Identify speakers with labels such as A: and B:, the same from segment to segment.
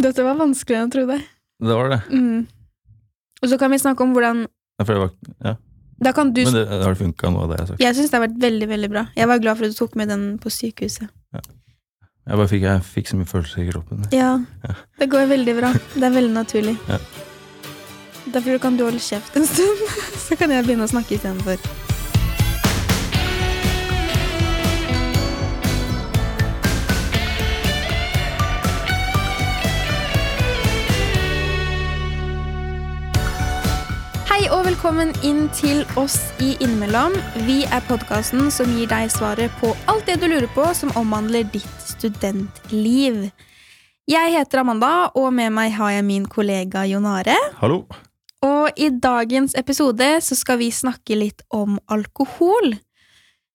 A: Dette var vanskeligere enn jeg trodde.
B: Det var det.
A: Mm. Og så kan vi snakke om hvordan
B: Ja, det var, ja.
A: Da kan du
B: Men det, det har funka, av det jeg har sagt.
A: Jeg syns det har vært veldig veldig bra. Jeg var glad for at du tok med den på sykehuset.
B: Jeg bare fikk, jeg fikk så mye følelser i kroppen.
A: Ja,
B: Ja.
A: det går veldig bra. Det er veldig naturlig.
B: Ja.
A: Derfor kan du holde kjeft en stund, så kan jeg begynne å snakke istedenfor. Og velkommen inn til oss i Innimellom. Vi er podkasten som gir deg svaret på alt det du lurer på som omhandler ditt studentliv. Jeg heter Amanda, og med meg har jeg min kollega Jonare.
B: Hallo!
A: Og i dagens episode så skal vi snakke litt om alkohol.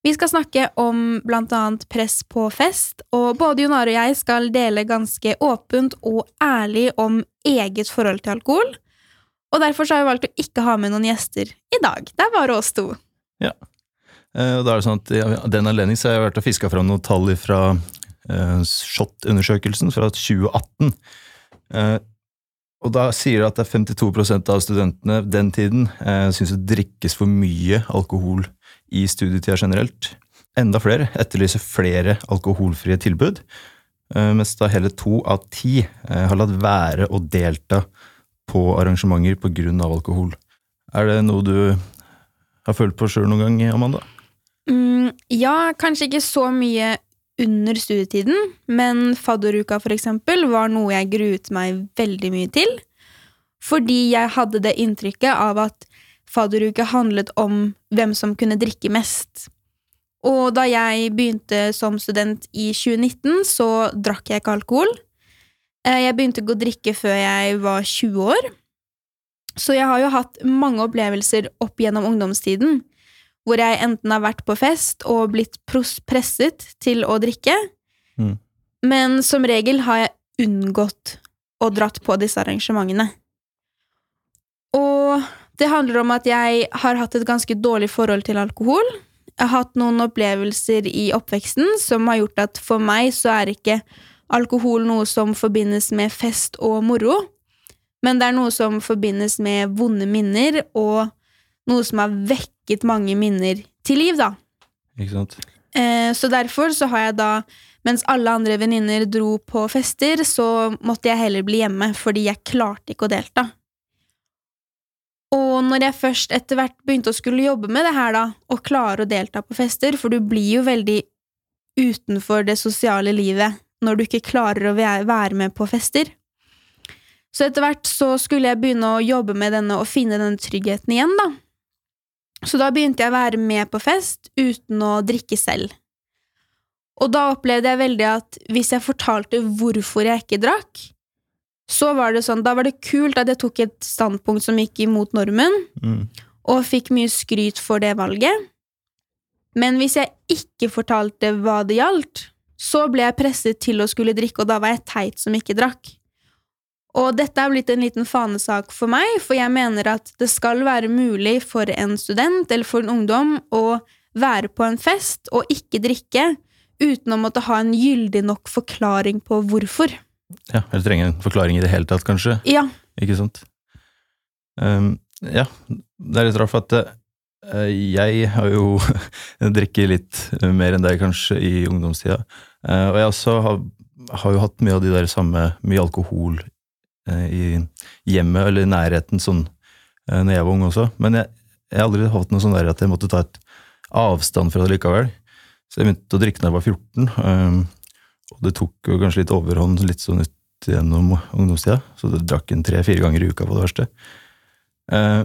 A: Vi skal snakke om annet press på fest, og både Jonare og jeg skal dele ganske åpent og ærlig om eget forhold til alkohol. Og derfor har vi valgt å ikke ha med noen gjester i dag. Det er bare oss to.
B: Ja. og da er det sånn at Av den anledning så har jeg vært og fiska fram noen tall fra eh, SHoT-undersøkelsen fra 2018. Eh, og da sier det at det er 52% av studentene den tiden eh, syns det drikkes for mye alkohol i studietida generelt. Enda flere etterlyser flere alkoholfrie tilbud, eh, mens da hele to av ti eh, har latt være å delta på arrangementer av alkohol. Er det noe du har følt på sjøl noen gang, Amanda?
A: Mm, ja, kanskje ikke så mye under studietiden, men fadderuka for eksempel var noe jeg gruet meg veldig mye til. Fordi jeg hadde det inntrykket av at fadderuke handlet om hvem som kunne drikke mest. Og da jeg begynte som student i 2019, så drakk jeg ikke alkohol. Eh, Jeg begynte ikke å drikke før jeg var 20 år. Så jeg har jo hatt mange opplevelser opp gjennom ungdomstiden hvor jeg enten har vært på fest og blitt presset til å drikke,
B: Mm.
A: men som regel har jeg unngått å dratt på disse arrangementene. Og det handler om at jeg har hatt et ganske dårlig forhold til alkohol. Jeg har hatt noen opplevelser i oppveksten som har gjort at for meg så er ikke alkohol noe som forbindes med fest og moro, men det er noe som forbindes med vonde minner og noe som har vekket mange minner til liv, da.
B: Ikke sant?
A: Eh, så derfor så har jeg da, mens alle andre venninner dro på fester, så måtte jeg heller bli hjemme, fordi jeg klarte ikke å delta. Og når jeg først etter hvert begynte å skulle jobbe med det her, da, og klare å delta på fester, for du blir jo veldig utenfor det sosiale livet når du ikke klarer å være med på fester. Så etter hvert så skulle jeg begynne å jobbe med denne og finne denne tryggheten igjen, da. Så da begynte jeg å være med på fest uten å drikke selv. Og da opplevde jeg veldig at hvis jeg fortalte hvorfor jeg ikke drakk, så var det sånn, da var det kult at jeg tok et standpunkt som gikk imot normen,
B: Mm.
A: og fikk mye skryt for det valget. Men hvis jeg ikke fortalte hva det gjaldt, så ble jeg presset til å skulle drikke, og da var jeg teit som ikke drakk. Og dette er blitt en liten fanesak for meg, for jeg mener at det skal være mulig for en student eller for en ungdom å være på en fest og ikke drikke uten å måtte ha en gyldig nok forklaring på hvorfor.
B: Ja, eller trenger en forklaring i det hele tatt, kanskje.
A: Ja,
B: Ikke sant? Um, ja, det er litt rart, for at eh, jeg har jo drikket litt mer enn deg kanskje i ungdomstida. Eh, og jeg også har, har jo hatt mye av de der samme, mye alkohol eh, i hjemmet eller i nærheten sånn eh, når jeg var ung også. Men jeg, har aldri hatt noe sånn der at jeg måtte ta et avstand fra det likevel. Så jeg begynte å drikke da jeg var 14, um, og det tok jo kanskje litt overhånd litt sånn ut gjennom ungdomstida, så jeg drakk en tre-fire ganger i uka på det verste. Eh,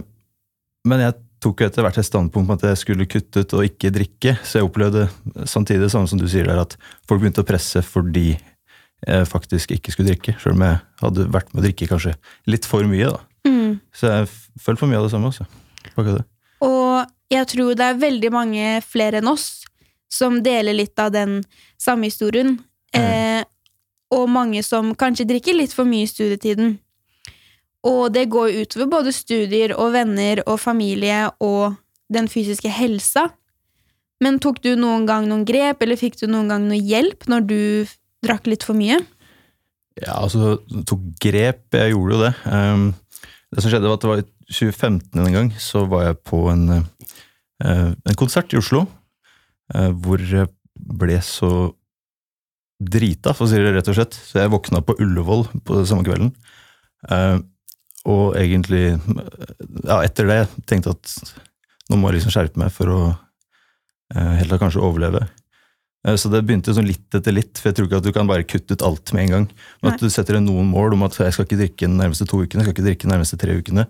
B: men jeg tok jo etter hvert et standpunkt på at jeg skulle kutte ut og ikke drikke, så jeg opplevde samtidig det samme som du sier der, at folk begynte å presse fordi jeg faktisk ikke skulle drikke, sjøl om jeg hadde vært med å drikke kanskje litt for mye, da.
A: mm.
B: Så jeg følte for mye av det samme, altså.
A: Og jeg tror det er veldig mange flere enn oss som deler litt av den samme historien. Eh, og mange som kanskje drikker litt for mye i studietiden. Og det går utover både studier og venner og familie og den fysiske helsa. Men tok du noen gang noen grep, eller fikk du noen gang noe hjelp når du drakk litt for mye?
B: Ja, altså tok grep. Jeg gjorde jo det. Um, det som skjedde, var at det var i 2015 en gang, så var jeg på en, uh, en konsert i Oslo. Uh, hvor jeg ble så drita, for å si det rett og slett. Så jeg våkna på Ullevål på den samme kvelden. Og egentlig, ja, etter det, tenkte at nå må jeg liksom skjerpe meg for å eh, heller kanskje overleve. Eh, så det begynte sånn litt etter litt, for jeg tror ikke at du kan bare kutte ut alt med en gang. Men at du setter deg noen mål om at jeg skal ikke drikke de nærmeste to ukene, jeg skal ikke drikke de nærmeste tre ukene.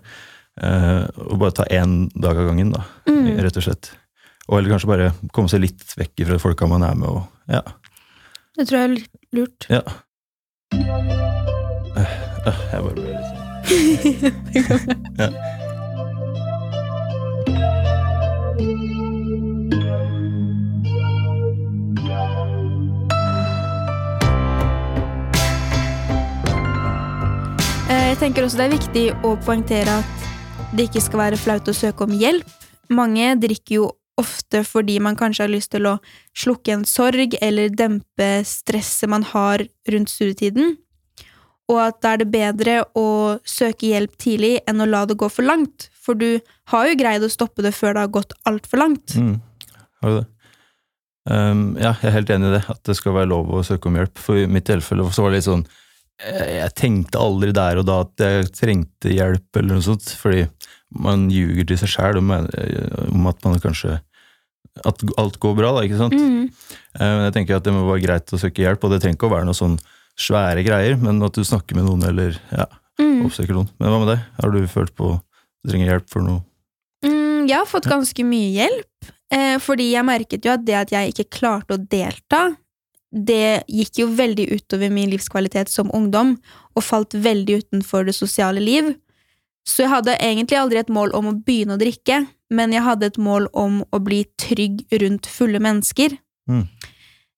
B: og bare ta én dag av gangen, da,
A: Mm.
B: rett og slett. Og eller kanskje bare komme seg litt vekk fra folka man er med, og ja.
A: Det tror jeg er lurt.
B: Ja. Øh, øh, Jeg bare ble litt sånn
A: Eh, Jeg tenker også det er viktig å poengtere at det ikke skal være flaut å søke om hjelp. Mange drikker jo ofte fordi man kanskje har lyst til å slukke en sorg eller dempe stresset man har rundt studietiden, og at da er det bedre å søke hjelp tidlig enn å la det gå for langt, for du har jo greid å stoppe det før det har gått altfor langt.
B: Mm. Har du det? Um, ja, jeg er helt enig i det, at det skal være lov å søke om hjelp. For i mitt tilfelle så var det litt sånn Jeg, jeg tenkte aldri der og da at jeg trengte hjelp, eller noe sånt, fordi man ljuger til seg sjæl om, om at man kanskje At alt går bra, da, ikke sant?
A: Mm.
B: Um, Men jeg tenker at det må være greit å søke hjelp, og det trenger ikke å være noe sånn svære greier, men at du snakker med noen, eller ja,
A: Mm.
B: oppsøker noen. Men hva med deg? Har du følt på du trenger hjelp for noe?
A: Mm, jeg har fått ganske mye hjelp, eh, fordi jeg merket jo at det at jeg ikke klarte å delta, det gikk jo veldig utover min livskvalitet som ungdom, og falt veldig utenfor det sosiale liv. Så jeg hadde egentlig aldri et mål om å begynne å drikke, men jeg hadde et mål om å bli trygg rundt fulle mennesker.
B: Mm.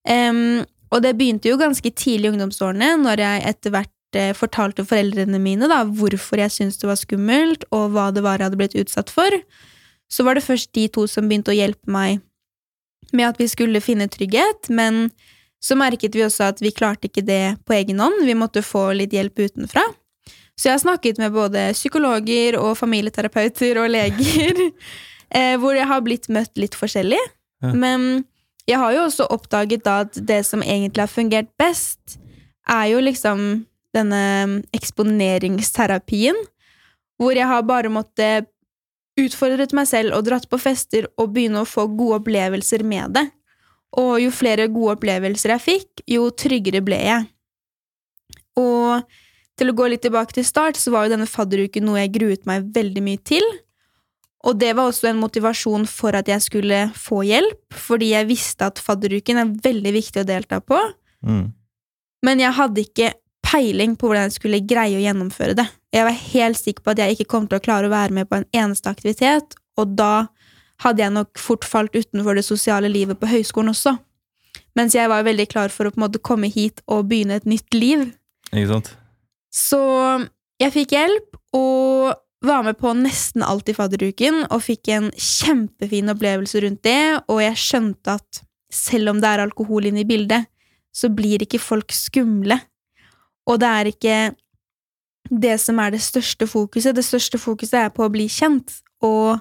A: Em, og det begynte jo ganske tidlig i ungdomsårene, når jeg etter hvert eh, fortalte foreldrene mine da, hvorfor jeg syntes det var skummelt, og hva det var jeg hadde blitt utsatt for. Så var det først de to som begynte å hjelpe meg med at vi skulle finne trygghet, men så merket vi også at vi klarte ikke det på egen hånd, vi måtte få litt hjelp utenfra. Så jeg har snakket med både psykologer og familieterapeuter og leger, eh, hvor jeg har blitt møtt litt forskjellig. Men jeg har jo også oppdaget da at det som egentlig har fungert best, er jo liksom denne eksponeringsterapien, hvor jeg har bare måttet utfordret meg selv og dratt på fester og begynne å få gode opplevelser med det. Og jo flere gode opplevelser jeg fikk, jo tryggere ble jeg. Og til å gå litt tilbake til start, så var jo denne fadderuken noe jeg gruet meg veldig mye til. Og det var også en motivasjon for at jeg skulle få hjelp, fordi jeg visste at fadderuken er veldig viktig å delta på,
B: Mm.
A: men jeg hadde ikke peiling på hvordan jeg skulle greie å gjennomføre det. Jeg var helt sikker på at jeg ikke kom til å klare å være med på en eneste aktivitet, og da hadde jeg nok fort falt utenfor det sosiale livet på høyskolen også. Mens jeg var veldig klar for å på en måte komme hit og begynne et nytt liv.
B: Ikke sant?
A: Så jeg fikk hjelp, og var med på nesten alt i fadderuken, og fikk en kjempefin opplevelse rundt det, og jeg skjønte at selv om det er alkohol inne i bildet, så blir ikke folk skumle. Og det er ikke det som er det største fokuset. Det største fokuset er på å bli kjent, og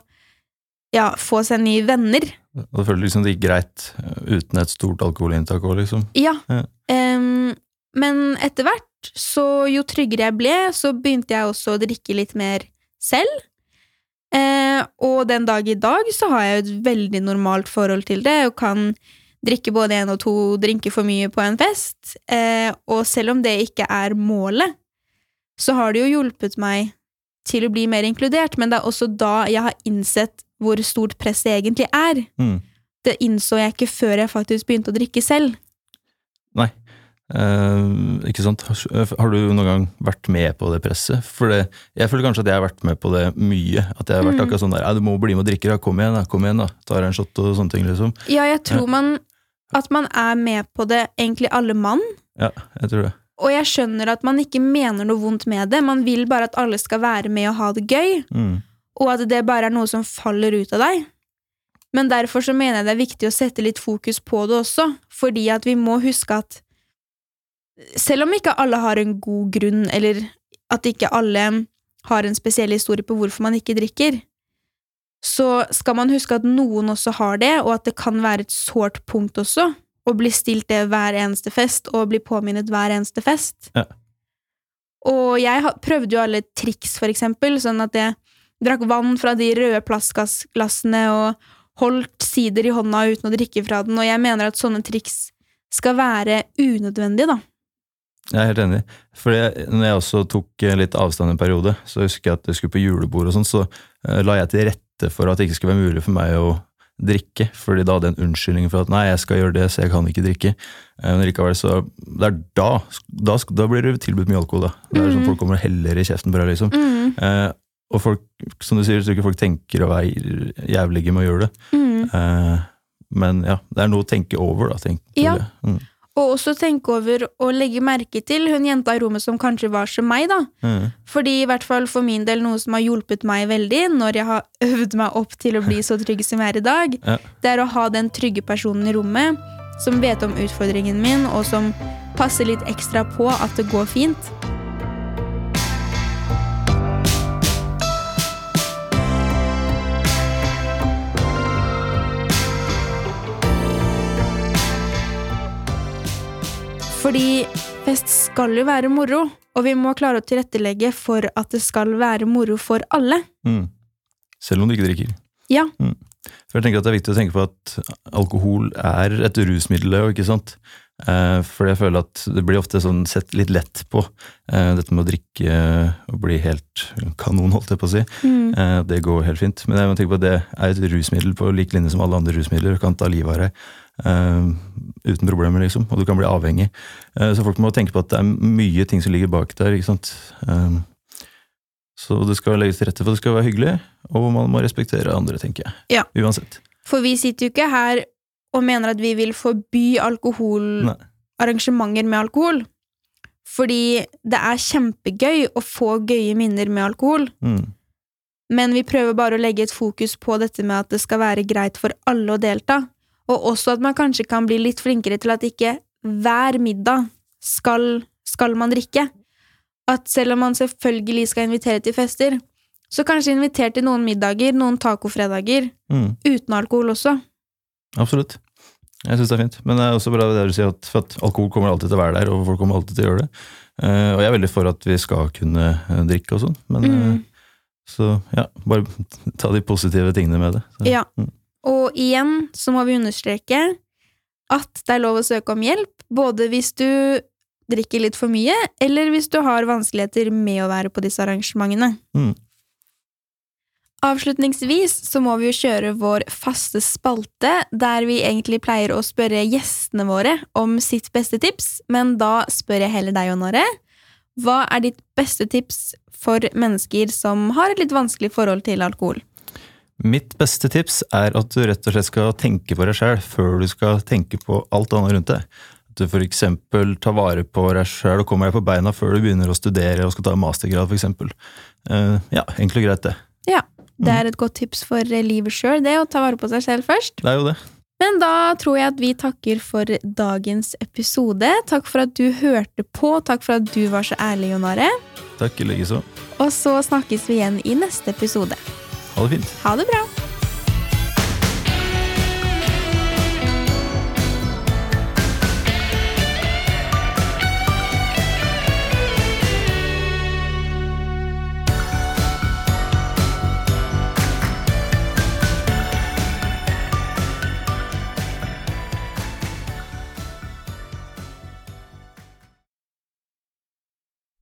A: ja, få seg nye venner.
B: Og det føles liksom det gikk greit eh, uten et stort alkoholinntak òg, liksom.
A: Ja.
B: Ja.
A: Um, men etter hvert, så jo tryggere jeg ble, så begynte jeg også å drikke litt mer selv. Eh, og den dag i dag så har jeg et veldig normalt forhold til det, og kan drikke både én og to drinker for mye på en fest. Eh, og selv om det ikke er målet, så har det jo hjulpet meg til å bli mer inkludert, men det er også da jeg har innsett hvor stort presset egentlig er.
B: Mm.
A: Det innså jeg ikke før jeg faktisk begynte å drikke selv.
B: Nei. Eh, ikke sant? Har du noen gang vært med på det presset? For det, jeg føler kanskje at jeg har vært med på det mye. At jeg har vært
A: Mm.
B: akkurat sånn der «Ja, 'Du må bli med og drikke, da. Kom igjen, da. Kom igjen, da. Tar en shot og sånne ting, liksom.
A: Ja, jeg tror man at man er med på det, egentlig alle mann.
B: Ja, jeg tror det.
A: Og jeg skjønner at man ikke mener noe vondt med det. Man vil bare at alle skal være med og ha det gøy,
B: Mm.
A: og at det bare er noe som faller ut av deg. Men derfor så mener jeg det er viktig å sette litt fokus på det også, fordi at vi må huske at selv om ikke alle har en god grunn, eller at ikke alle har en spesiell historie på hvorfor man ikke drikker, så skal man huske at noen også har det, og at det kan være et sårt punkt også, å bli stilt det hver eneste fest, og bli påminnet hver eneste fest.
B: Ja.
A: Og jeg prøvde jo alle triks, for eksempel, sånn at jeg drakk vann fra de røde plastglassene og holdt sider i hånda uten å drikke fra den, og jeg mener at sånne triks skal være unødvendige, da.
B: Jeg er helt enig. For jeg, når jeg også tok eh, litt avstand en periode, så husker jeg at jeg skulle på julebord og sånn, så eh, la jeg til rette for at det ikke skulle være mulig for meg å drikke, fordi da hadde jeg en unnskyldning for at nei, jeg skal gjøre det, så jeg kan ikke drikke. Eh, Men likevel, så det er da, da, da blir det tilbudt mye alkohol, da. Det er sånn
A: Mhm.
B: Folk kommer og heller i kjeften på deg, liksom.
A: Mm,
B: Eh, og folk, som du sier, jeg tror ikke folk tenker å være jævlige med å gjøre det.
A: mm.
B: Eh, men ja, det er noe å tenke over, da. Tenk,
A: Ja.
B: Mm.
A: Og også tenke over å legge merke til hun jenta i rommet som kanskje var som meg, da.
B: Mm.
A: Fordi i hvert fall for min del noe som har hjulpet meg veldig når jeg har øvd meg opp til å bli så trygg som jeg er i dag,
B: Ja.
A: det er å ha den trygge personen i rommet som vet om utfordringen min, og som passer litt ekstra på at det går fint. Fordi fest skal jo være moro, og vi må klare å tilrettelegge for at det skal være moro for alle.
B: Mm. Selv om du ikke drikker.
A: Ja.
B: Mm. For jeg tenker at Det er viktig å tenke på at alkohol er et rusmiddel. ikke sant? Eh, for jeg føler at det blir ofte sånn sett litt lett på, eh, dette med å drikke og bli helt kanon, holdt jeg på å si.
A: Mm.
B: Eh, det går helt fint. Men jeg må tenke på at det er et rusmiddel på lik linje som alle andre rusmidler. Du kan ta livet av deg uten problemer, liksom. Og du kan bli avhengig. Så folk må tenke på at det er mye ting som ligger bak der. ikke sant? Så det skal legges til rette for at det skal være hyggelig, og man må respektere andre, tenker jeg.
A: Ja.
B: Uansett.
A: For vi sitter jo ikke her og mener at vi vil forby alkohol,
B: Nei.
A: arrangementer med alkohol. Fordi det er kjempegøy å få gøye minner med alkohol.
B: Mm.
A: Men vi prøver bare å legge et fokus på dette med at det skal være greit for alle å delta. Og også at man kanskje kan bli litt flinkere til at ikke hver middag skal, skal man drikke. At selv om man selvfølgelig skal invitere til fester, så kanskje inviter til noen middager, noen tacofredager,
B: Mm.
A: uten alkohol også.
B: Absolutt. Jeg syns det er fint. Men det er også bra det du sier, at, for at alkohol kommer alltid til å være der, og folk kommer alltid til å gjøre det. Uh, og jeg er veldig for at vi skal kunne eh, drikke og sånn, men
A: Mm.
B: uh, så ja, bare ta de positive tingene med det. Så,
A: Ja.
B: Mm.
A: Og igjen så må vi understreke at det er lov å søke om hjelp, både hvis du drikker litt for mye, eller hvis du har vanskeligheter med å være på disse arrangementene.
B: Mm.
A: Avslutningsvis så må vi jo kjøre vår faste spalte, der vi egentlig pleier å spørre gjestene våre om sitt beste tips, men da spør jeg heller deg, Jonare. Hva er ditt beste tips for mennesker som har et litt vanskelig forhold til alkohol?
B: Mitt beste tips er at du rett og slett skal tenke på deg sjøl før du skal tenke på alt annet rundt deg. Du eksempel tar vare på deg sjøl og kommer deg på beina før du begynner å studere og skal ta mastergrad, for eksempel. Eh, ja, enkelt og greit, det.
A: Ja, det er et godt tips for eh, livet sjøl, det å ta vare på seg selv først.
B: Det er jo det.
A: Men da tror jeg at vi takker for dagens episode. Takk for at du hørte på, takk for at du var så ærlig, Jon Are.
B: Takk i likeså.
A: Og så snakkes vi igjen i neste episode.
B: Ha det fint.
A: Ha det bra!